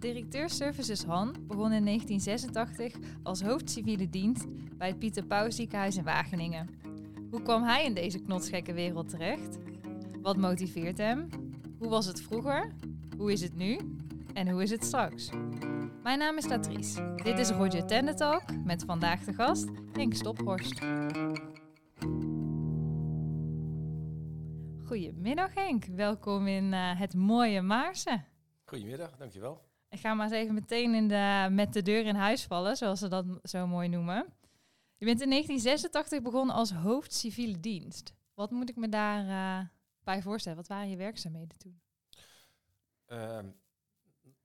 Directeur Services Han begon in 1986 als hoofd civiele dienst bij het Pieter Pauw ziekenhuis in Wageningen. Hoe kwam hij in deze knotsgekke wereld terecht? Wat motiveert hem? Hoe was het vroeger? Hoe is het nu? En hoe is het straks? Mijn naam is Latrice. Dit is Roger Tendentalk met vandaag de gast Henk Stophorst. Goedemiddag Henk, welkom in uh, het mooie Maarsen. Goedemiddag, dankjewel. Ik ga maar eens even meteen in de, met de deur in huis vallen, zoals ze dat zo mooi noemen. Je bent in 1986 begonnen als hoofd civiele dienst. Wat moet ik me daarbij uh, bij voorstellen? Wat waren je werkzaamheden toen? Uh,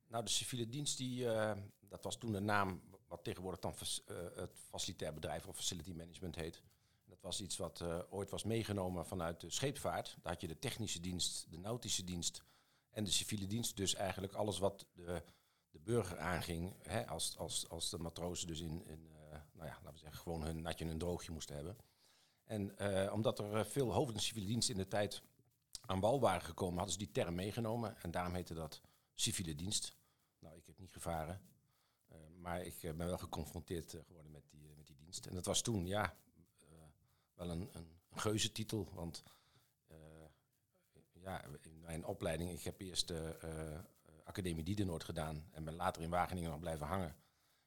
nou, de civiele dienst, die, uh, dat was toen de naam wat tegenwoordig dan uh, het facilitair bedrijf of facility management heet. Dat was iets wat ooit was meegenomen vanuit de scheepvaart. Daar had je de technische dienst, de nautische dienst en de civiele dienst. Dus eigenlijk alles wat de, de burger aanging, hè, als, als, als de matrozen dus in, in nou ja, laten we zeggen, gewoon hun natje en een droogje moesten hebben. En omdat er veel hoofden civiele dienst in de tijd aan wal waren gekomen, hadden ze die term meegenomen. En daarom heette dat civiele dienst. Nou, ik heb niet gevaren, maar ik ben wel geconfronteerd geworden met die, met die dienst. En dat was toen, ja, wel een, een, een geuzetitel. Want ja, in mijn opleiding, ik heb eerst Academie Diedenoord gedaan en ben later in Wageningen nog blijven hangen.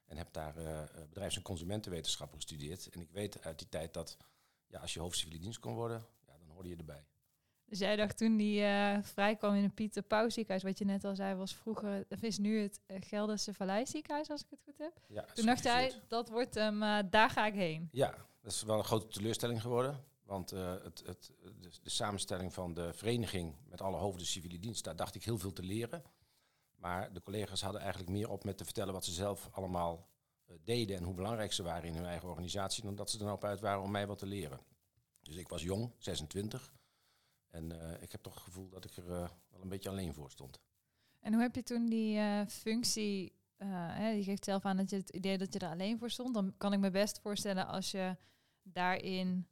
En heb daar bedrijfs- en consumentenwetenschappen gestudeerd. En ik weet uit die tijd dat ja, als je hoofd civiele dienst kon worden, ja, dan hoorde je erbij. Dus jij dacht toen die uh, vrijkwam in een Pieter Pauw ziekenhuis, wat je net al zei, was vroeger, of is nu het Gelderse Vallei ziekenhuis, als ik het goed heb. Ja, toen dacht jij, dat wordt hem, uh, daar ga ik heen. Ja, dat is wel een grote teleurstelling geworden. Want het, het, de, de, samenstelling van de vereniging met alle hoofden civiele dienst, daar dacht ik heel veel te leren. Maar de collega's hadden eigenlijk meer op met te vertellen wat ze zelf allemaal deden en hoe belangrijk ze waren in hun eigen organisatie, dan dat ze er nou op uit waren om mij wat te leren. Dus ik was jong, 26. En uh, ik heb toch het gevoel dat ik er uh, wel een beetje alleen voor stond. En hoe heb je toen die functie, hè, je geeft zelf aan dat je het idee dat je er alleen voor stond. Dan kan ik me best voorstellen als je daarin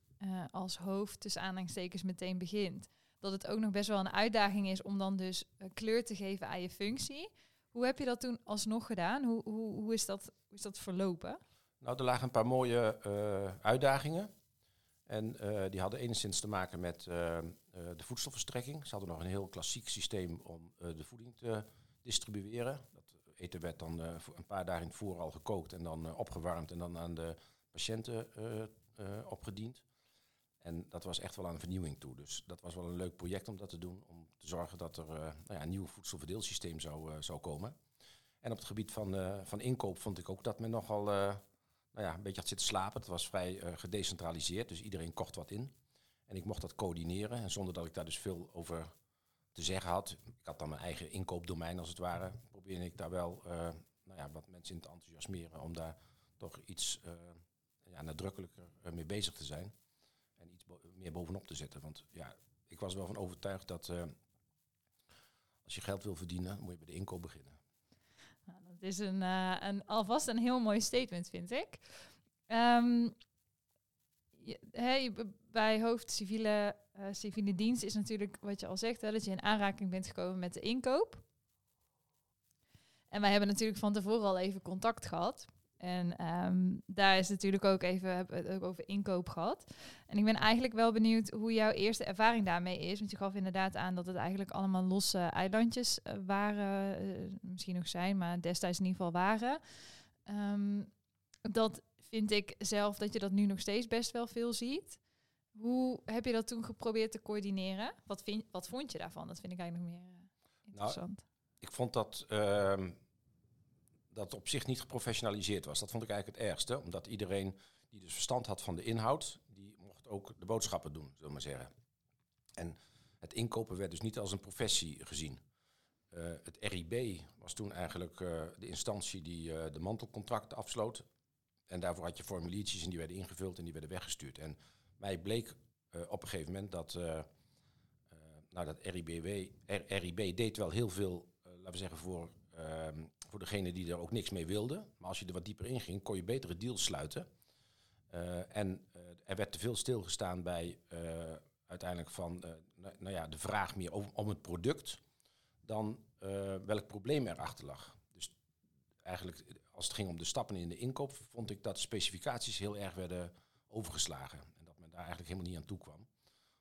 als hoofd tussen aanhalingstekens meteen begint. Dat het ook nog best wel een uitdaging is om dan dus kleur te geven aan je functie. Hoe heb je dat toen alsnog gedaan? Hoe, hoe, hoe, is, dat, hoe is dat verlopen? Nou, er lagen een paar mooie uitdagingen. En uh, die hadden enigszins te maken met de voedselverstrekking. Ze hadden nog een heel klassiek systeem om de voeding te distribueren. Dat eten werd dan een paar dagen in het voor al gekookt en dan opgewarmd en dan aan de patiënten opgediend. En dat was echt wel aan vernieuwing toe. Dus dat was wel een leuk project om dat te doen. Om te zorgen dat er nou ja, een nieuw voedselverdeelsysteem zou, zou komen. En op het gebied van, van inkoop vond ik ook dat men nogal nou ja, een beetje had zitten slapen. Het was vrij gedecentraliseerd, dus iedereen kocht wat in. En ik mocht dat coördineren. En zonder dat ik daar dus veel over te zeggen had, ik had dan mijn eigen inkoopdomein als het ware, probeerde ik daar wel nou ja, wat mensen in te enthousiasmeren om daar toch iets ja, nadrukkelijker mee bezig te zijn. En iets meer bovenop te zetten. Want ja, ik was wel van overtuigd dat als je geld wil verdienen, moet je bij de inkoop beginnen. Nou, dat is een, uh, een, alvast een heel mooi statement, vind ik. Hey, bij hoofd civiele, uh, civiele dienst is natuurlijk wat je al zegt, hè, dat je in aanraking bent gekomen met de inkoop. En wij hebben natuurlijk van tevoren al even contact gehad. En um, daar is natuurlijk ook even hebben we het ook over inkoop gehad. En ik ben eigenlijk wel benieuwd hoe jouw eerste ervaring daarmee is. Want je gaf inderdaad aan dat het eigenlijk allemaal losse eilandjes uh, waren. Uh, misschien nog zijn, maar destijds in ieder geval waren. Um, dat vind ik zelf dat je dat nu nog steeds best wel veel ziet. Hoe heb je dat toen geprobeerd te coördineren? Wat, vind, wat vond je daarvan? Dat vind ik eigenlijk nog meer uh, interessant. Nou, ik vond dat uh, dat op zich niet geprofessionaliseerd was. Dat vond ik eigenlijk het ergste, omdat iedereen die dus verstand had van de inhoud, die mocht ook de boodschappen doen, zullen we maar zeggen. En het inkopen werd dus niet als een professie gezien. Uh, het RIB was toen eigenlijk uh, de instantie die uh, de mantelcontracten afsloot. En daarvoor had je formuliertjes en die werden ingevuld en die werden weggestuurd. En mij bleek op een gegeven moment dat, nou, dat RIBW, RIB deed wel heel veel, laten we zeggen, voor ehm, voor degene die er ook niks mee wilde. Maar als je er wat dieper in ging, kon je betere deals sluiten. Uh, en uh, er werd te veel stilgestaan bij uh, uiteindelijk van nou, nou ja, de vraag meer over, om het product dan welk probleem erachter lag. Dus eigenlijk, als het ging om de stappen in de inkoop, vond ik dat specificaties heel erg werden overgeslagen. En dat men daar eigenlijk helemaal niet aan toe kwam.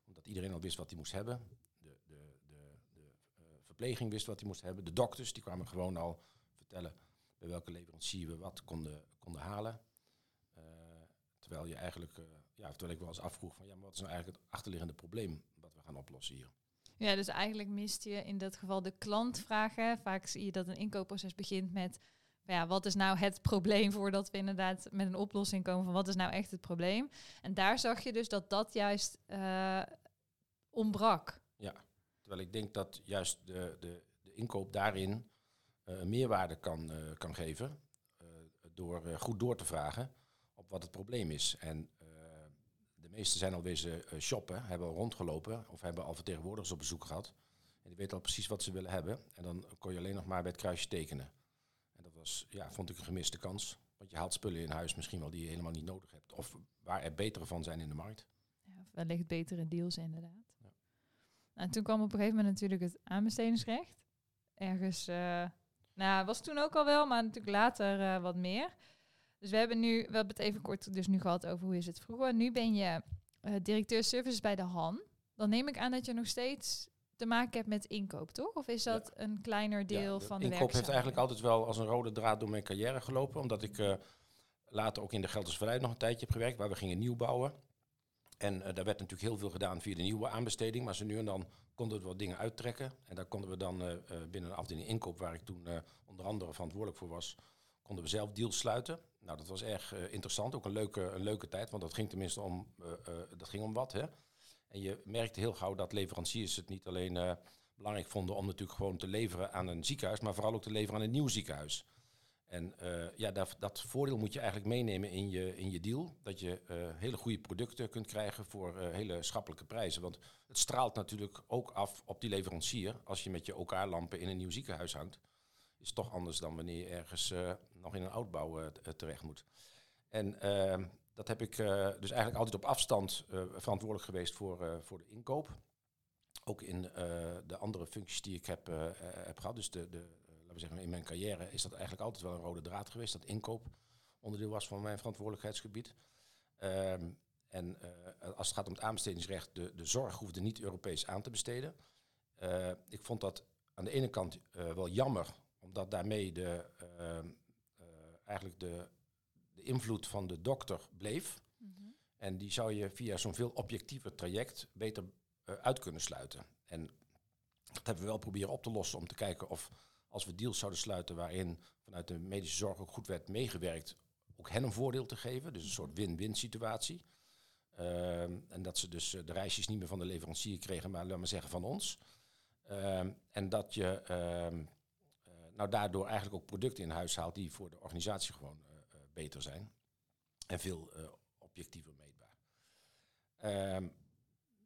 Omdat iedereen al wist wat hij moest hebben. De, de, de, de uh, verpleging wist wat hij moest hebben. De dokters die kwamen gewoon al vertellen bij welke leverancier we wat konden, konden halen. Uh, terwijl je eigenlijk, uh, ja, terwijl ik wel eens afvroeg van ja, maar wat is nou eigenlijk het achterliggende probleem wat we gaan oplossen hier? Ja, dus eigenlijk mist je in dat geval de klantvragen. Vaak zie je dat een inkoopproces begint met ja, wat is nou het probleem voordat we inderdaad met een oplossing komen van wat is nou echt het probleem. En daar zag je dus dat dat juist uh, ontbrak. Ja, terwijl ik denk dat juist de, de, de inkoop daarin uh, meerwaarde kan, uh, kan geven door goed door te vragen op wat het probleem is. En de meesten zijn al wezen shoppen, hebben al rondgelopen of hebben al vertegenwoordigers op bezoek gehad. En die weten al precies wat ze willen hebben. En dan kon je alleen nog maar bij het kruisje tekenen ja, vond ik een gemiste kans. Want je haalt spullen in huis misschien wel die je helemaal niet nodig hebt. Of waar er betere van zijn in de markt. Ja, wellicht betere deals inderdaad. Nou, toen kwam op een gegeven moment natuurlijk het aanbestedingsrecht. Ergens, uh, nou was toen ook al wel, maar natuurlijk later uh, wat meer. Dus we hebben nu, we hebben het even kort dus nu gehad over hoe is het vroeger. Nu ben je uh, directeur services bij de Han. Dan neem ik aan dat je nog steeds te maken hebt met inkoop, toch? Of is dat een kleiner deel van de Inkoop heeft eigenlijk altijd wel als een rode draad door mijn carrière gelopen. Omdat ik later ook in de Geldersverleid nog een tijdje heb gewerkt, waar we gingen nieuw bouwen. En uh, daar werd natuurlijk heel veel gedaan via de nieuwe aanbesteding. Maar ze nu en dan konden we wat dingen uittrekken. En daar konden we dan uh, binnen de afdeling inkoop, waar ik toen onder andere verantwoordelijk voor was, konden we zelf deals sluiten. Nou, dat was erg interessant. Ook een leuke, een leuke tijd, want dat ging tenminste om, dat ging om wat, hè. En je merkte heel gauw dat leveranciers het niet alleen belangrijk vonden om natuurlijk gewoon te leveren aan een ziekenhuis, maar vooral ook te leveren aan een nieuw ziekenhuis. En uh, ja, dat, dat, voordeel moet je eigenlijk meenemen in je, in je deal. Dat je uh, hele goede producten kunt krijgen voor hele schappelijke prijzen. Want het straalt natuurlijk ook af op die leverancier. Als je met je OK-lampen in een nieuw ziekenhuis hangt. Is toch anders dan wanneer je ergens nog in een oudbouw terecht moet. En ehm, dat heb ik dus eigenlijk altijd op afstand verantwoordelijk geweest voor, voor de inkoop. Ook in de andere functies die ik heb, heb gehad. Dus de, de, zeggen, in mijn carrière is dat eigenlijk altijd wel een rode draad geweest. Dat inkoop onderdeel was van mijn verantwoordelijkheidsgebied. Um, en als het gaat om het aanbestedingsrecht, de, de zorg hoefde niet Europees aan te besteden. ik vond dat aan de ene kant wel jammer, omdat daarmee de, ehm, eigenlijk de de invloed van de dokter bleef. Mm -hmm. En die zou je via zo'n veel objectiever traject beter uit kunnen sluiten. En dat hebben we wel proberen op te lossen om te kijken of als we deals zouden sluiten waarin vanuit de medische zorg ook goed werd meegewerkt, ook hen een voordeel te geven. Dus een soort win-win situatie. Uh, en dat ze dus de reisjes niet meer van de leverancier kregen, maar laten we zeggen van ons. Uh, en dat je uh, nou daardoor eigenlijk ook producten in huis haalt die voor de organisatie gewoon beter zijn. En veel objectiever meetbaar.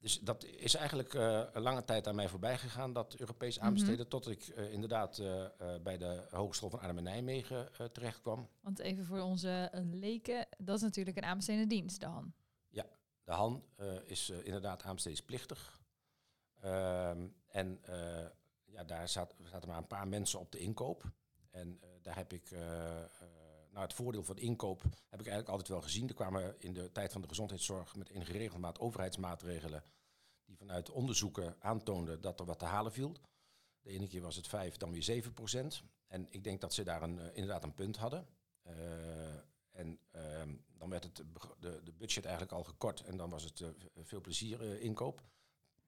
Dus dat is eigenlijk uh, een lange tijd aan mij voorbij gegaan, dat Europees mhm. aanbesteden, mm -hmm. tot ik uh, inderdaad uh, bij de Hogeschool van Arnhem en Nijmegen terecht kwam. Want even voor onze leken, dat is natuurlijk een aanbestedende dienst, de HAN. Ja, de HAN is inderdaad aanbestedingsplichtig. Ehm, en ja, daar zat, zaten maar een paar mensen op de inkoop. En daar heb ik nou, het voordeel van inkoop heb ik eigenlijk altijd wel gezien. Er kwamen in de tijd van de gezondheidszorg met enige regelmaat overheidsmaatregelen die vanuit onderzoeken aantoonden dat er wat te halen viel. De ene keer was het 5, dan weer 7 procent. En ik denk dat ze daar een, uh, inderdaad een punt hadden. Uh, en uh, dan werd het de, de, budget eigenlijk al gekort en dan was het uh, veel plezier inkoop.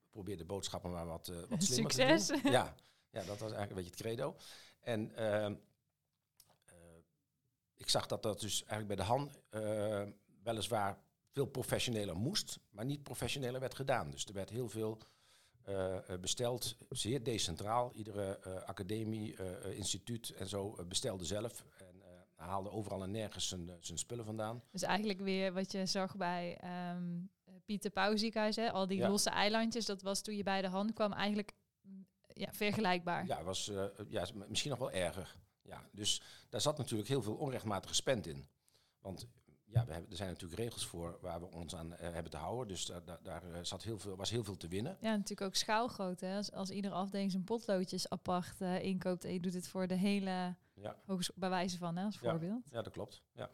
Probeer de boodschappen maar wat, wat slimmer Succes. te doen. Ja, ja, dat was eigenlijk een beetje het credo. En ehm, ik zag dat dat dus eigenlijk bij de Han weliswaar veel professioneler moest, maar niet professioneler werd gedaan. Dus er werd heel veel uh, besteld, zeer decentraal. Iedere uh, academie, instituut en zo bestelde zelf. En haalde overal en nergens zijn, zijn spullen vandaan. Dus eigenlijk weer wat je zag bij um, Pieter Pauw ziekenhuis, hè? al die ja. losse eilandjes, dat was toen je bij de hand kwam eigenlijk mm, ja, vergelijkbaar. Ja, was ja, misschien nog wel erger. Ja, dus daar zat natuurlijk heel veel onrechtmatige spend in. Want ja, we hebben, er zijn natuurlijk regels voor waar we ons aan uh, hebben te houden. Dus daar, zat heel veel, was heel veel te winnen. Ja, natuurlijk ook schaalgrootte. Als, als iedere afdeling zijn potloodjes apart uh, inkoopt en je doet het voor de hele Ja. Hoges- bij wijze van, hè, als Ja. voorbeeld. Ja, dat klopt. Ja,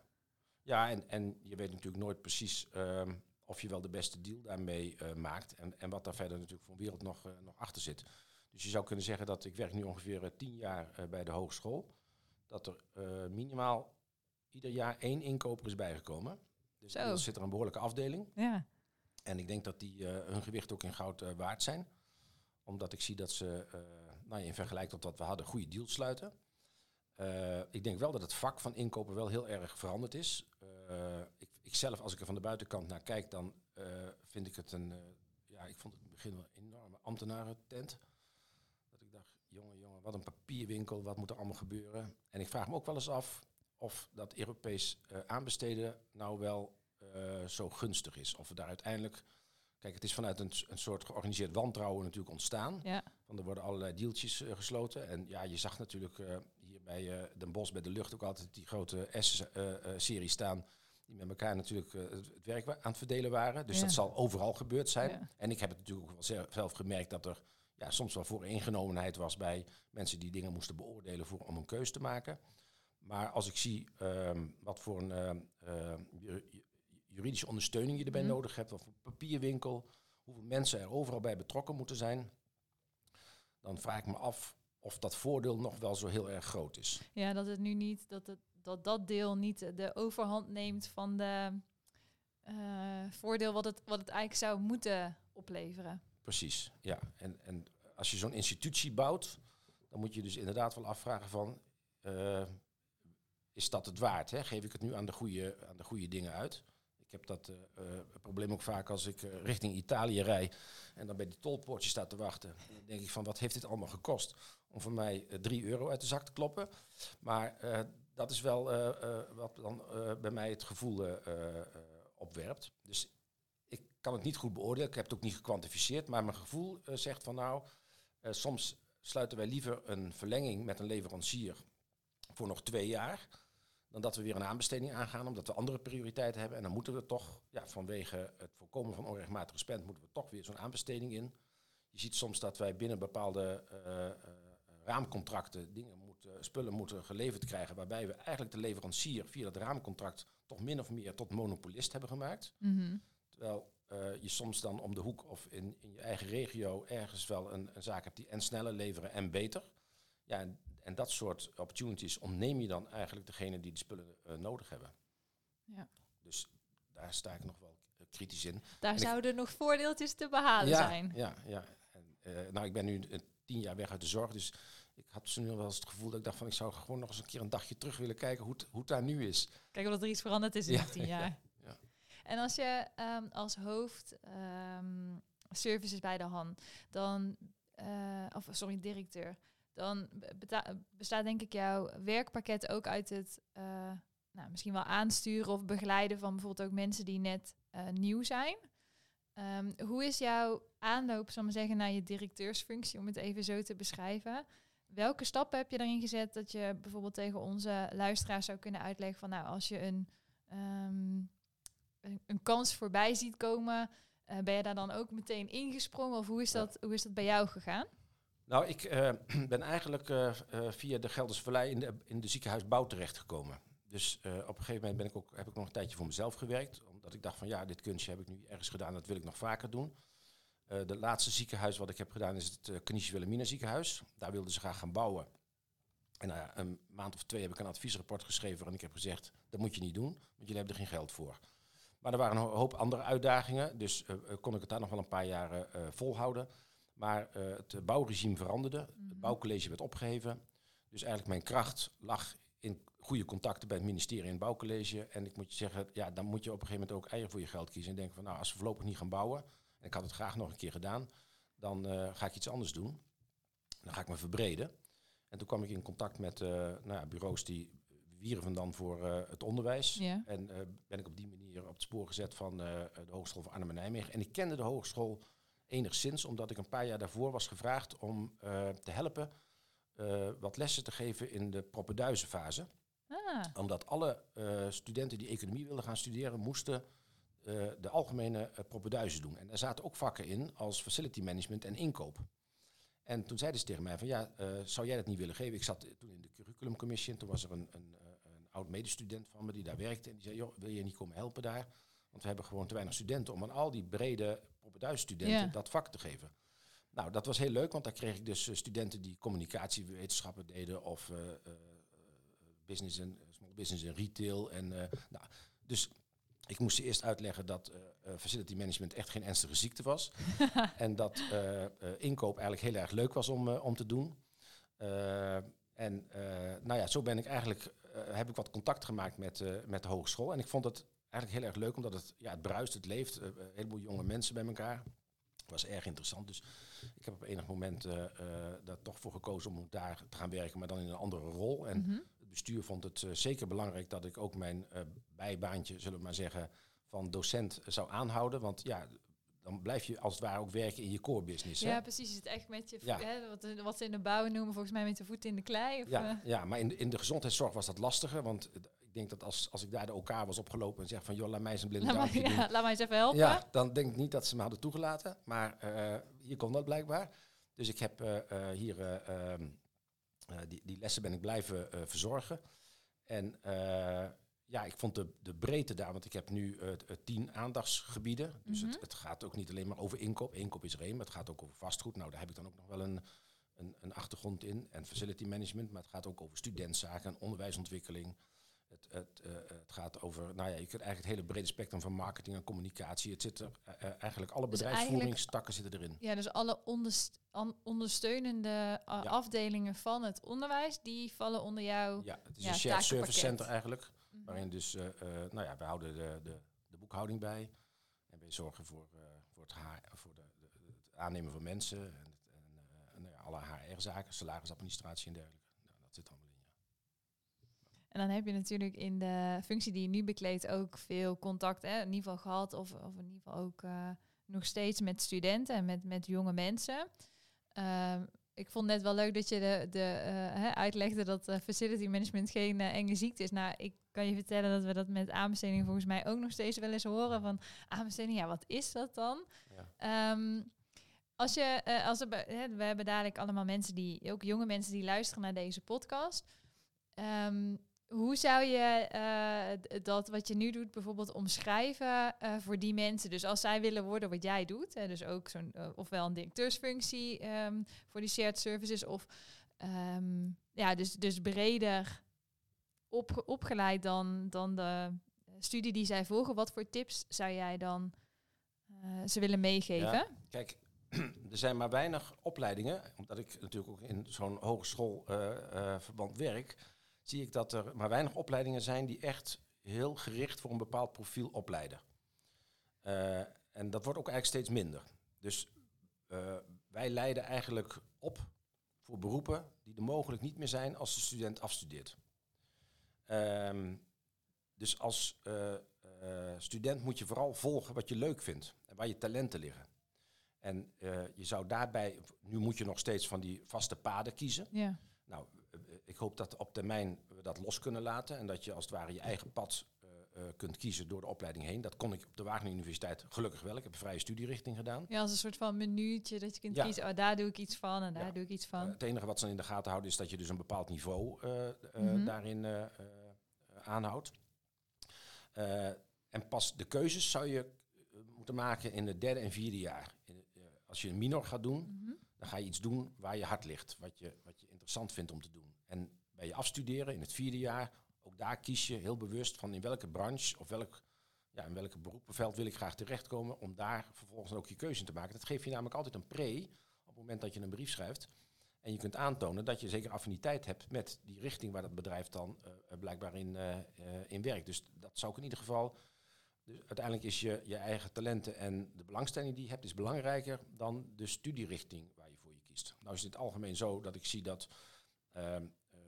ja en, en je weet natuurlijk nooit precies ehm, of je wel de beste deal daarmee eh, maakt. En, en wat daar verder natuurlijk voor een wereld nog, eh, nog achter zit. Dus je zou kunnen zeggen dat ik werk nu ongeveer eh, tien jaar eh, bij de hogeschool. Dat er eh, minimaal ieder jaar één inkoper is bijgekomen. Dus Zo. inmiddels zit er een behoorlijke afdeling. Ja. En ik denk dat die eh, hun gewicht ook in goud eh, waard zijn. Omdat ik zie dat ze, eh, nou in vergelijking tot wat we hadden, goede deals sluiten. Ik denk wel dat het vak van inkopen wel heel erg veranderd is. Ik, ik zelf, als ik er van de buitenkant naar kijk, dan vind ik het een... ja, ik vond het in het begin wel een enorme ambtenarentent. Dat ik dacht, jongen, jongen, wat een papierwinkel, wat moet er allemaal gebeuren? En ik vraag me ook wel eens af of dat Europees eh, aanbesteden nou wel eh, zo gunstig is. Of we daar uiteindelijk... Kijk, het is vanuit een, een soort georganiseerd wantrouwen natuurlijk ontstaan. Ja. Want er worden allerlei deeltjes eh, gesloten. En ja, je zag natuurlijk eh, hier bij Den Bosch bij de lucht ook altijd die grote S-serie staan. Die met elkaar natuurlijk het werk aan het verdelen waren. Dus Ja. dat zal overal gebeurd zijn. Ja. En ik heb het natuurlijk ook wel ze- zelf gemerkt dat er ja, soms wel vooringenomenheid was bij mensen die dingen moesten beoordelen voor, om een keus te maken. Maar als ik zie ehm, wat voor een ehm, ehm, ju- ju- juridische ondersteuning je erbij Mhm. nodig hebt, of een papierwinkel, hoeveel mensen er overal bij betrokken moeten zijn, dan vraag ik me af of dat voordeel nog wel zo heel erg groot is. ja, dat het nu niet, dat het, dat, dat deel niet de overhand neemt van de eh, voordeel wat het, wat het eigenlijk zou moeten opleveren. Precies, ja. En, en als je zo'n institutie bouwt, dan moet je dus inderdaad wel afvragen van, eh, is dat het waard? Hè? Geef ik het nu aan de goede, aan de goede dingen uit? Ik heb dat eh, eh, probleem ook vaak als ik eh, richting Italië rij en dan bij die tolpoortje sta te wachten. En dan denk ik van, wat heeft dit allemaal gekost? Om voor mij eh, drie euro uit de zak te kloppen. Maar dat is wel wat dan bij mij het gevoel opwerpt. Dus ik kan het niet goed beoordelen. Ik heb het ook niet gekwantificeerd. Maar mijn gevoel zegt van nou, soms sluiten wij liever een verlenging met een leverancier voor nog twee jaar. Dan dat we weer een aanbesteding aangaan, omdat we andere prioriteiten hebben. En dan moeten we toch, ja, vanwege het voorkomen van onrechtmatige spend, moeten we toch weer zo'n aanbesteding in. Je ziet soms dat wij binnen bepaalde eh, eh, raamcontracten dingen moeten, spullen moeten geleverd krijgen, waarbij we eigenlijk de leverancier via dat raamcontract toch min of meer tot monopolist hebben gemaakt. Mhm. Terwijl eh, je soms dan om de hoek of in, in je eigen regio ergens wel een, een zaak hebt die en sneller leveren en beter. Ja, en, en dat soort opportunities ontneem je dan eigenlijk degene die de spullen eh, nodig hebben. Ja. Dus daar sta ik nog wel eh, kritisch in. Daar zouden nog voordeeltjes te behalen ja, zijn. Ja, ja. En, eh, nou, ik ben nu tien jaar weg uit de zorg, dus ik had zo nu wel eens het gevoel dat ik dacht van ik zou gewoon nog eens een keer een dagje terug willen kijken hoe het, hoe het daar nu is. Kijk of er iets veranderd is in Ja, tien jaar. ja. En als je ehm, als hoofd ehm, services bij de Han, dan, of sorry, directeur, dan bestaat denk ik jouw werkpakket ook uit het eh, nou, misschien wel aansturen of begeleiden van bijvoorbeeld ook mensen die net eh, nieuw zijn. Ehm, hoe is jouw aanloop, zal ik maar zeggen, naar je directeursfunctie, om het even zo te beschrijven? Welke stappen heb je daarin gezet dat je bijvoorbeeld tegen onze luisteraars zou kunnen uitleggen van nou, als je een, ehm, een, een kans voorbij ziet komen, eh, ben je daar dan ook meteen ingesprongen of hoe is dat, hoe is dat bij jou gegaan? Nou, ik eh, ben eigenlijk eh, eh, via de Gelderse Vallei in de, in de ziekenhuisbouw terechtgekomen. Dus op een gegeven moment ben ik ook, heb ik nog een tijdje voor mezelf gewerkt. Omdat ik dacht van ja, dit kunstje heb ik nu ergens gedaan, dat wil ik nog vaker doen. De laatste ziekenhuis wat ik heb gedaan is het uh, Knische Wilhelmina ziekenhuis. Daar wilden ze graag gaan bouwen. En nou een maand of twee heb ik een adviesrapport geschreven en ik heb gezegd, dat moet je niet doen, want jullie hebben er geen geld voor. Maar er waren een ho- hoop andere uitdagingen, dus kon ik het daar nog wel een paar eh, volhouden. Maar eh, het bouwregime veranderde, Mhm. het bouwcollege werd opgeheven. Dus eigenlijk mijn kracht lag in goede contacten bij het ministerie en het bouwcollege. En ik moet je zeggen, ja, dan moet je op een gegeven moment ook eieren voor je geld kiezen. En denken van, nou, als we voorlopig niet gaan bouwen, en ik had het graag nog een keer gedaan, dan eh, ga ik iets anders doen. Dan ga ik me verbreden. En toen kwam ik in contact met eh, nou ja, bureaus die wierven dan voor het onderwijs. En ben ik op die manier op het spoor gezet van de Hogeschool van Arnhem en Nijmegen. En ik kende de hogeschool enigszins, omdat ik een paar jaar daarvoor was gevraagd om eh, te helpen eh, wat lessen te geven in de propeduizenfase. Ah, Omdat alle eh, studenten die economie wilden gaan studeren, moesten de algemene propeduizen doen. En daar zaten ook vakken in als facility management en inkoop. En toen zeiden ze tegen mij van ja, zou jij dat niet willen geven? Ik zat toen in de curriculumcommissie. En toen was er een, een, een oud medestudent van me die daar werkte. En die zei, joh, wil je niet komen helpen daar? Want we hebben gewoon te weinig studenten om aan al die brede studenten Ja. dat vak te geven. Nou, dat was heel leuk, want daar kreeg ik dus eh, studenten die communicatiewetenschappen deden of eh, eh, business en small business en retail. En, nou, dus ik moest ze eerst uitleggen dat facility management echt geen ernstige ziekte was. en dat inkoop eigenlijk heel erg leuk was om, om te doen. En nou ja, zo ben ik eigenlijk, heb ik wat contact gemaakt met, met de hogeschool. En ik vond het eigenlijk heel erg leuk, omdat het, ja, het bruist, het leeft. eh, een heleboel jonge mensen bij elkaar. was erg interessant. Dus ik heb op enig moment eh, daar toch voor gekozen om daar te gaan werken, maar dan in een andere rol. En Mhm. het bestuur vond het zeker belangrijk dat ik ook mijn bijbaantje, zullen we maar zeggen, van docent zou aanhouden. Want ja, dan blijf je als het ware ook werken in je core business. hè? Ja, precies. Het echt met je, Ja. hè, wat, wat ze in de bouw noemen, volgens mij met de voeten in de klei. Of, Ja, ja, maar in de, in de gezondheidszorg was dat lastiger. Want ik denk dat als, als ik daar de OK was opgelopen en zeg van... joh, laat mij eens een blinde laat, ja, laat mij eens even helpen. Ja, dan denk ik niet dat ze me hadden toegelaten. Maar eh, hier kon dat blijkbaar. Dus ik heb eh, eh, hier eh, ehm, eh, die, die lessen ben ik blijven eh, verzorgen. En eh, ja, ik vond de, de breedte daar, want ik heb nu eh, eh, tien aandachtsgebieden. Dus Mhm. het, het gaat ook niet alleen maar over inkoop. Inkoop is er één, maar het gaat ook over vastgoed. Nou, daar heb ik dan ook nog wel een, een, een achtergrond in. En facility management, maar het gaat ook over studentzaken en onderwijsontwikkeling. Het, het, eh, het gaat over, nou ja, je kunt eigenlijk het hele brede spectrum van marketing en communicatie. Het zit er eh, eh, eigenlijk alle Dus bedrijfsvoeringstakken zitten erin. Ja, dus alle onderst- ondersteunende uh, Ja. afdelingen van het onderwijs, die vallen onder jou. Ja, het is Ja, een shared service center eigenlijk. Mhm. Waarin dus, nou ja, we houden de, de, de boekhouding bij. En wij zorgen voor, voor, het, HR, voor de, de- het aannemen van mensen. En, en, nou ja, alle HR-zaken, salarisadministratie en dergelijke. Nou, dat zit ja. En dan heb je natuurlijk in de functie die je nu bekleedt ook veel contact, hè, in ieder geval gehad, of, of in ieder geval ook eh, nog steeds met studenten en met, met jonge mensen. Ehm, ik vond net wel leuk dat je de, de, eh, uitlegde dat eh, facility management geen enge ziekte is. Nou, ik kan je vertellen dat we dat met aanbesteding volgens mij ook nog steeds wel eens horen. Van aanbesteding, ja, wat is dat dan? Ja. Ehm, als je, als er, we hebben dadelijk allemaal mensen die, ook jonge mensen die luisteren naar deze podcast. Ehm, hoe zou je eh, dat wat je nu doet bijvoorbeeld omschrijven eh, voor die mensen? Dus als zij willen worden wat jij doet, dus ook zo'n eh, ofwel een directeursfunctie ehm, voor die shared services, of ehm, ja, dus, dus breder op, opgeleid dan, dan de studie die zij volgen. Wat voor tips zou jij dan ze willen meegeven? Ja. Kijk, er zijn maar weinig opleidingen, omdat ik natuurlijk ook in zo'n hogeschoolverband werk, zie ik dat er maar weinig opleidingen zijn die echt heel gericht voor een bepaald profiel opleiden. Eh, en dat wordt ook eigenlijk steeds minder. Dus eh, wij leiden eigenlijk op voor beroepen die er mogelijk niet meer zijn als de student afstudeert. Ehm, dus als eh, student moet je vooral volgen wat je leuk vindt en waar je talenten liggen. En je zou daarbij, nu moet je nog steeds van die vaste paden kiezen. Ja. Nou, ik hoop dat op termijn we dat los kunnen laten en dat je als het ware je eigen pad eh, eh, kunt kiezen door de opleiding heen. Dat kon ik op de Wageningen Universiteit gelukkig wel. Ik heb een vrije studierichting gedaan. ja, als een soort van minuutje dat je kunt Ja. kiezen, oh, daar doe ik iets van en daar Ja. doe ik iets Eh, van. het enige wat ze in de gaten houden is dat je dus een bepaald niveau eh, eh, Mhm. daarin eh, eh, aanhoudt. Eh, en pas de keuzes zou je eh, moeten maken in het derde en vierde jaar. In, eh, als je een minor gaat doen, Mhm. dan ga je iets doen waar je hart ligt, wat je, wat je interessant vindt om te doen. En bij je afstuderen in het vierde jaar, ook daar kies je heel bewust van in welke branche of welk, ja, in welke beroepenveld wil ik graag terechtkomen, om daar vervolgens ook je keuze in te maken. Dat geeft je namelijk altijd een pre op het moment dat je een brief schrijft. En je kunt aantonen dat je zeker affiniteit hebt met die richting waar dat bedrijf dan eh, blijkbaar in, eh, eh, in werkt. Dus dat zou ik in ieder geval. Dus uiteindelijk is je, je eigen talenten en de belangstelling die je hebt, is belangrijker dan de studierichting Nou is het algemeen zo dat ik zie dat ehm, eh,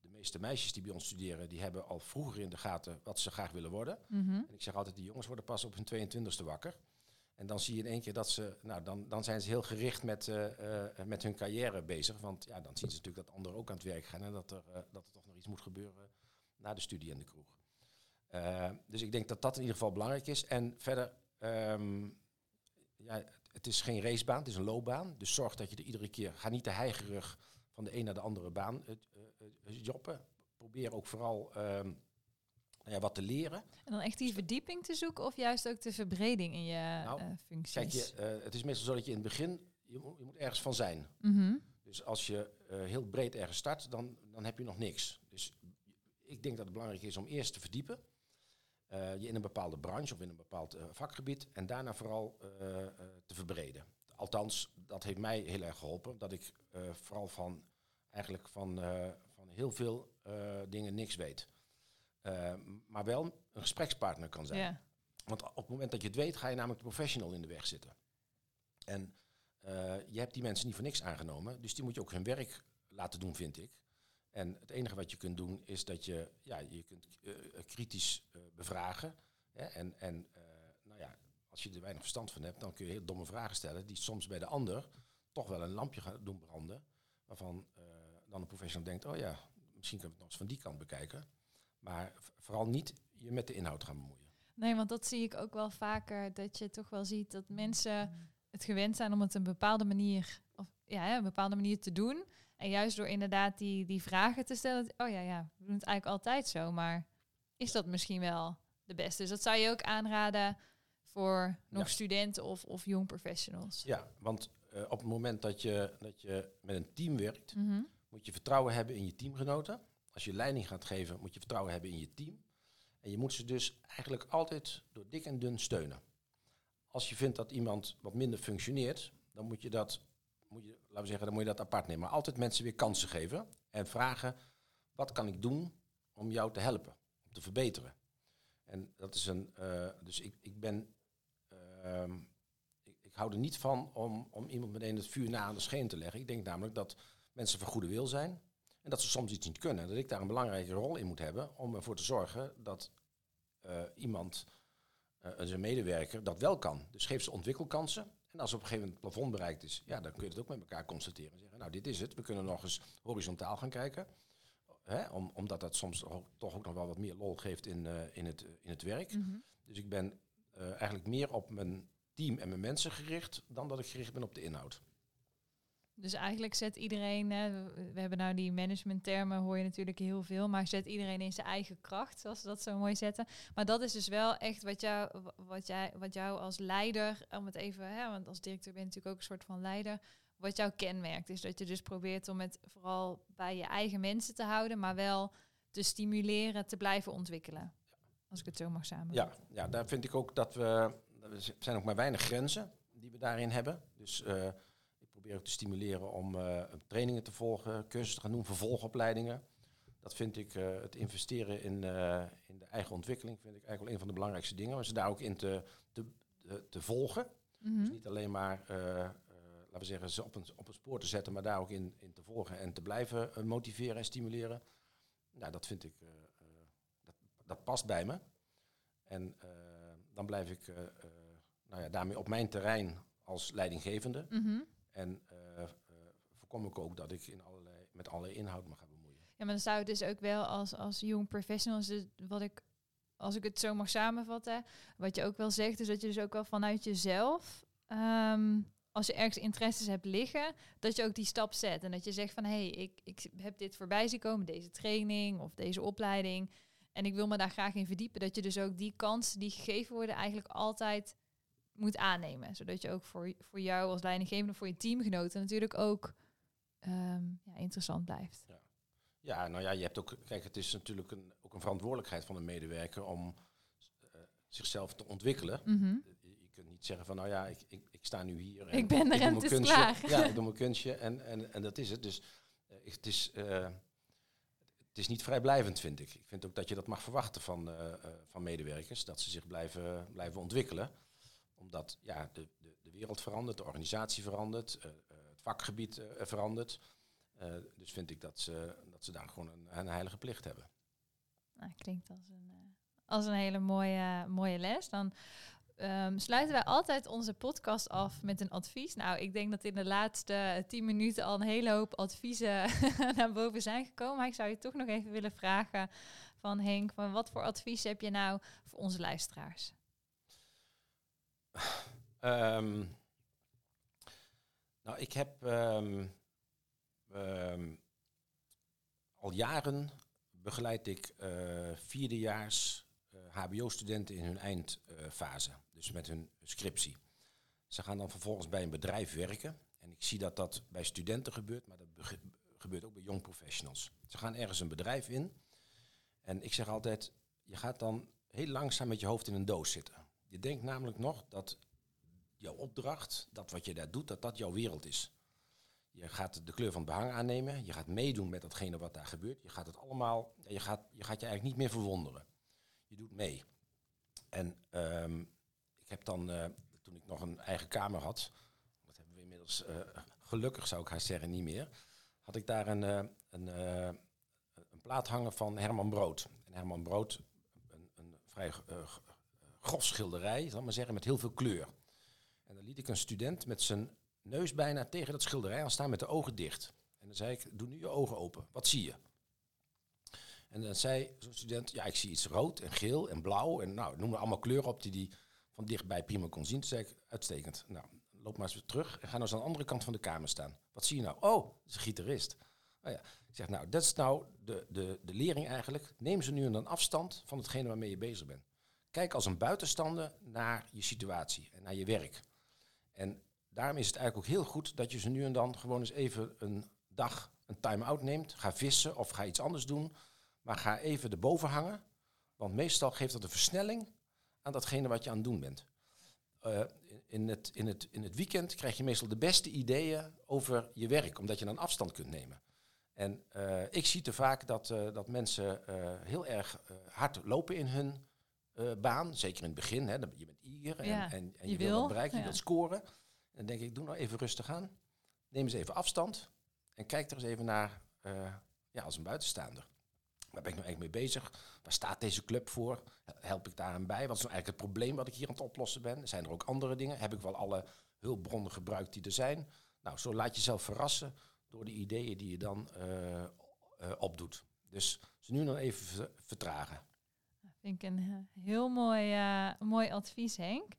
de meeste meisjes die bij ons studeren, die hebben al vroeger in de gaten wat ze graag willen worden. Mhm. En ik zeg altijd, die jongens worden pas op hun 22e wakker. En dan zie je in één keer dat ze, nou dan, dan zijn ze heel gericht met, eh, eh, met hun carrière bezig. Want ja, dan zien ze natuurlijk dat anderen ook aan het werk gaan en dat er, dat er toch nog iets moet gebeuren na de studie en de kroeg. Dus ik denk dat dat in ieder geval belangrijk is. En verder, ehm, ja, het is geen racebaan, het is een loopbaan. Dus zorg dat je er iedere keer, ga niet te heigerig van de een naar de andere baan uh, uh, joppen. Probeer ook vooral ehm, nou ja, wat te leren. En dan echt die verdieping te zoeken of juist ook de verbreding in je nou, functies? Kijk, je, het is meestal zo dat je in het begin, je moet, je moet ergens van zijn. Mhm. Dus als je heel breed ergens start, dan, dan heb je nog niks. Dus ik denk dat het belangrijk is om eerst te verdiepen. Uh, je in een bepaalde branche of in een bepaald uh, vakgebied en daarna vooral uh, te verbreden. Althans, dat heeft mij heel erg geholpen, dat ik vooral van eigenlijk van, van heel veel dingen niks weet. maar wel een gesprekspartner kan zijn. Want op het moment dat je het weet, ga je namelijk de professional in de weg zitten. En je hebt die mensen niet voor niks aangenomen, dus die moet je ook hun werk laten doen, vind ik. En het enige wat je kunt doen is dat je, ja, je kunt uh, kritisch uh, bevragen. Hè, en en nou ja, als je er weinig verstand van hebt, dan kun je heel domme vragen stellen die soms bij de ander toch wel een lampje gaan doen branden. Waarvan dan een professional denkt, oh ja, misschien kunnen we het nog eens van die kant bekijken. Maar vooral niet je met de inhoud gaan bemoeien. Nee, want dat zie ik ook wel vaker, dat je toch wel ziet dat mensen het gewend zijn om het een bepaalde manier, of ja, een bepaalde manier te doen. En juist door inderdaad die, die vragen te stellen, oh ja, ja, we doen het eigenlijk altijd zo, maar is dat misschien wel de beste? Dus dat zou je ook aanraden voor nog studenten of, of jong professionals. Ja, want uh, op het moment dat je, dat je met een team werkt, Mhm. moet je vertrouwen hebben in je teamgenoten. Als je leiding gaat geven, moet je vertrouwen hebben in je team. En je moet ze dus eigenlijk altijd door dik en dun steunen. Als je vindt dat iemand wat minder functioneert, dan moet je dat moet je, laten we zeggen, dan moet je dat apart nemen. Maar altijd mensen weer kansen geven en vragen, wat kan ik doen om jou te helpen, om te verbeteren? En dat is een, uh, dus ik, ik ben, uh, ik, ik, hou er niet van om, om iemand meteen het vuur na aan de scheen te leggen. Ik denk namelijk dat mensen van goede wil zijn en dat ze soms iets niet kunnen. Dat ik daar een belangrijke rol in moet hebben om ervoor te zorgen dat uh, iemand, zijn medewerker, dat wel kan. Dus geef ze ontwikkelkansen en als op een gegeven moment het plafond bereikt is, ja, dan kun je het ook met elkaar constateren. En zeggen, nou, dit is het. We kunnen nog eens horizontaal gaan kijken. Hè, om, omdat dat soms toch ook nog wel wat meer lol geeft in, uh, in, het, in het werk. Mm -hmm. Dus ik ben uh, eigenlijk meer op mijn team en mijn mensen gericht dan dat ik gericht ben op de inhoud. Dus eigenlijk zet iedereen, we hebben nou die managementtermen, hoor je natuurlijk heel veel, maar zet iedereen in zijn eigen kracht, zoals ze dat zo mooi zetten. Maar dat is dus wel echt wat jou, wat jij, wat jou als leider, om het even, hè, want als directeur ben je natuurlijk ook een soort van leider, wat jou kenmerkt. Is dat je dus probeert om het vooral bij je eigen mensen te houden, maar wel te stimuleren, te blijven ontwikkelen. Als ik het zo mag samenvatten. Ja, ja, daar vind ik ook dat we, er zijn ook maar weinig grenzen die we daarin hebben. Dus uh, probeer te stimuleren om uh, trainingen te volgen, cursussen te gaan doen, vervolgopleidingen. Dat vind ik, uh, het investeren in, uh, in de eigen ontwikkeling, vind ik eigenlijk wel een van de belangrijkste dingen. Om ze daar ook in te, te, te volgen. Mm -hmm. Dus niet alleen maar, laten we zeggen, ze op een, op een spoor te zetten, maar daar ook in, in te volgen en te blijven motiveren en stimuleren. Nou, dat vind ik, dat, dat past bij me. En dan blijf ik nou ja, daarmee op mijn terrein als leidinggevende. Mm -hmm. En uh, uh, voorkom ik ook dat ik in allerlei, met allerlei inhoud me ga bemoeien. Ja, maar dan zou het dus ook wel als, als jong professionals, wat ik, als ik het zo mag samenvatten, wat je ook wel zegt, is dat je dus ook wel vanuit jezelf, um, als je ergens interesses hebt liggen, dat je ook die stap zet. En dat je zegt van, hé, hey, ik, ik heb dit voorbij zien komen, deze training of deze opleiding. En ik wil me daar graag in verdiepen. Dat je dus ook die kansen die gegeven worden eigenlijk altijd moet aannemen. Zodat je ook voor, voor jou als leidinggevende, voor je teamgenoten natuurlijk ook um, ja, interessant blijft. Ja. ja, nou ja, je hebt ook, kijk, het is natuurlijk een, ook een verantwoordelijkheid van een medewerker om uh, zichzelf te ontwikkelen. Mm -hmm. je, kunt niet zeggen van, nou ja, ik, ik, ik sta nu hier. En ik ben er en het is kunstje. klaar. Ja, ik doe mijn kunstje en, en, en dat is het. Dus uh, het is... Uh, het is niet vrijblijvend, vind ik. Ik vind ook dat je dat mag verwachten van, uh, van medewerkers, dat ze zich blijven, blijven ontwikkelen omdat ja, de, de, de, wereld verandert, de organisatie verandert, uh, uh, het vakgebied uh, verandert. dus vind ik dat ze, dat ze daar gewoon een, een heilige plicht hebben. Nou, klinkt als een, als een hele mooie, mooie les. Dan um, sluiten wij altijd onze podcast af met een advies. Nou, ik denk dat in de laatste tien minuten al een hele hoop adviezen naar boven zijn gekomen. Maar ik zou je toch nog even willen vragen van Henk, wat voor advies heb je nou voor onze luisteraars? Um, nou, ik heb um, Ehm, al jaren begeleid ik uh, vierdejaars HBO-studenten in hun eindfase, dus met hun scriptie. Ze gaan dan vervolgens bij een bedrijf werken. En ik zie dat dat bij studenten gebeurt, maar dat gebeurt ook bij young professionals. Ze gaan ergens een bedrijf in. En ik zeg altijd, je gaat dan heel langzaam met je hoofd in een doos zitten. Je denkt namelijk nog dat jouw opdracht, dat wat je daar doet, dat dat jouw wereld is. Je gaat de kleur van het behang aannemen. Je gaat meedoen met datgene wat daar gebeurt. Je gaat het allemaal, je gaat je, gaat je eigenlijk niet meer verwonderen. Je doet mee. En um, ik heb dan, uh, toen ik nog een eigen kamer had, dat hebben we inmiddels uh, gelukkig zou ik haar zeggen niet meer, had ik daar een, uh, een, een plaat hangen van Herman Brood. En Herman Brood, een, een vrij grof schilderij, zal maar zeggen, met heel veel kleur. En dan liet ik een student met zijn neus bijna tegen dat schilderij aan staan met de ogen dicht. En dan zei ik, doe nu je ogen open. Wat zie je? En dan zei zo'n student, ja, ik zie iets rood en geel en blauw. En nou, noem allemaal kleuren op die hij van dichtbij prima kon zien. Toen zei ik, uitstekend. Nou, loop maar eens weer terug en ga nou eens aan de andere kant van de kamer staan. Wat zie je nou? Oh, dat is een gitarist. Oh ja. Ik zeg, nou, dat is nou de, de, de lering eigenlijk. Neem ze nu en dan afstand van hetgene waarmee je bezig bent. Kijk als een buitenstander naar je situatie en naar je werk. En daarom is het eigenlijk ook heel goed dat je ze nu en dan gewoon eens even een dag een time-out neemt. Ga vissen of ga iets anders doen. Maar ga even erboven hangen. Want meestal geeft dat een versnelling aan datgene wat je aan het doen bent. Uh, in, het, in, het, in het weekend krijg je meestal de beste ideeën over je werk, omdat je dan afstand kunt nemen. En uh, ik zie te vaak dat, uh, dat mensen heel erg hard lopen in hun baan. Zeker in het begin. Hè, je bent eager en, ja, en, en, je, je wil wat bereiken, je wilt scoren. En dan denk ik, doe nou even rustig aan. Neem eens even afstand. En kijk er eens even naar ja, als een buitenstaander. Waar ben ik nou eigenlijk mee bezig? Waar staat deze club voor? Help ik daar aan bij? Wat is nou eigenlijk het probleem wat ik hier aan het oplossen ben? Zijn er ook andere dingen? Heb ik wel alle hulpbronnen gebruikt die er zijn? Nou, zo laat jezelf verrassen door de ideeën die je dan uh, uh, opdoet. Dus ze nu nog even vertragen. Vind ik een eh, heel mooi, mooi advies, Henk.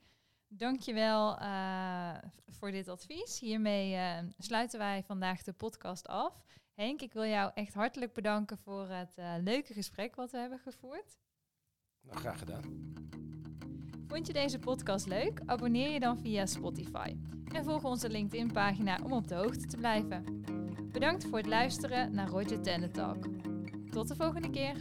Dankjewel uh, voor dit advies. Hiermee sluiten wij vandaag de podcast af. Henk, ik wil jou echt hartelijk bedanken voor het leuke gesprek wat we hebben gevoerd. Nou, graag gedaan. Vond je deze podcast leuk? Abonneer je dan via Spotify. En volg onze LinkedIn-pagina om op de hoogte te blijven. Bedankt voor het luisteren naar Roger Talk. Tot de volgende keer.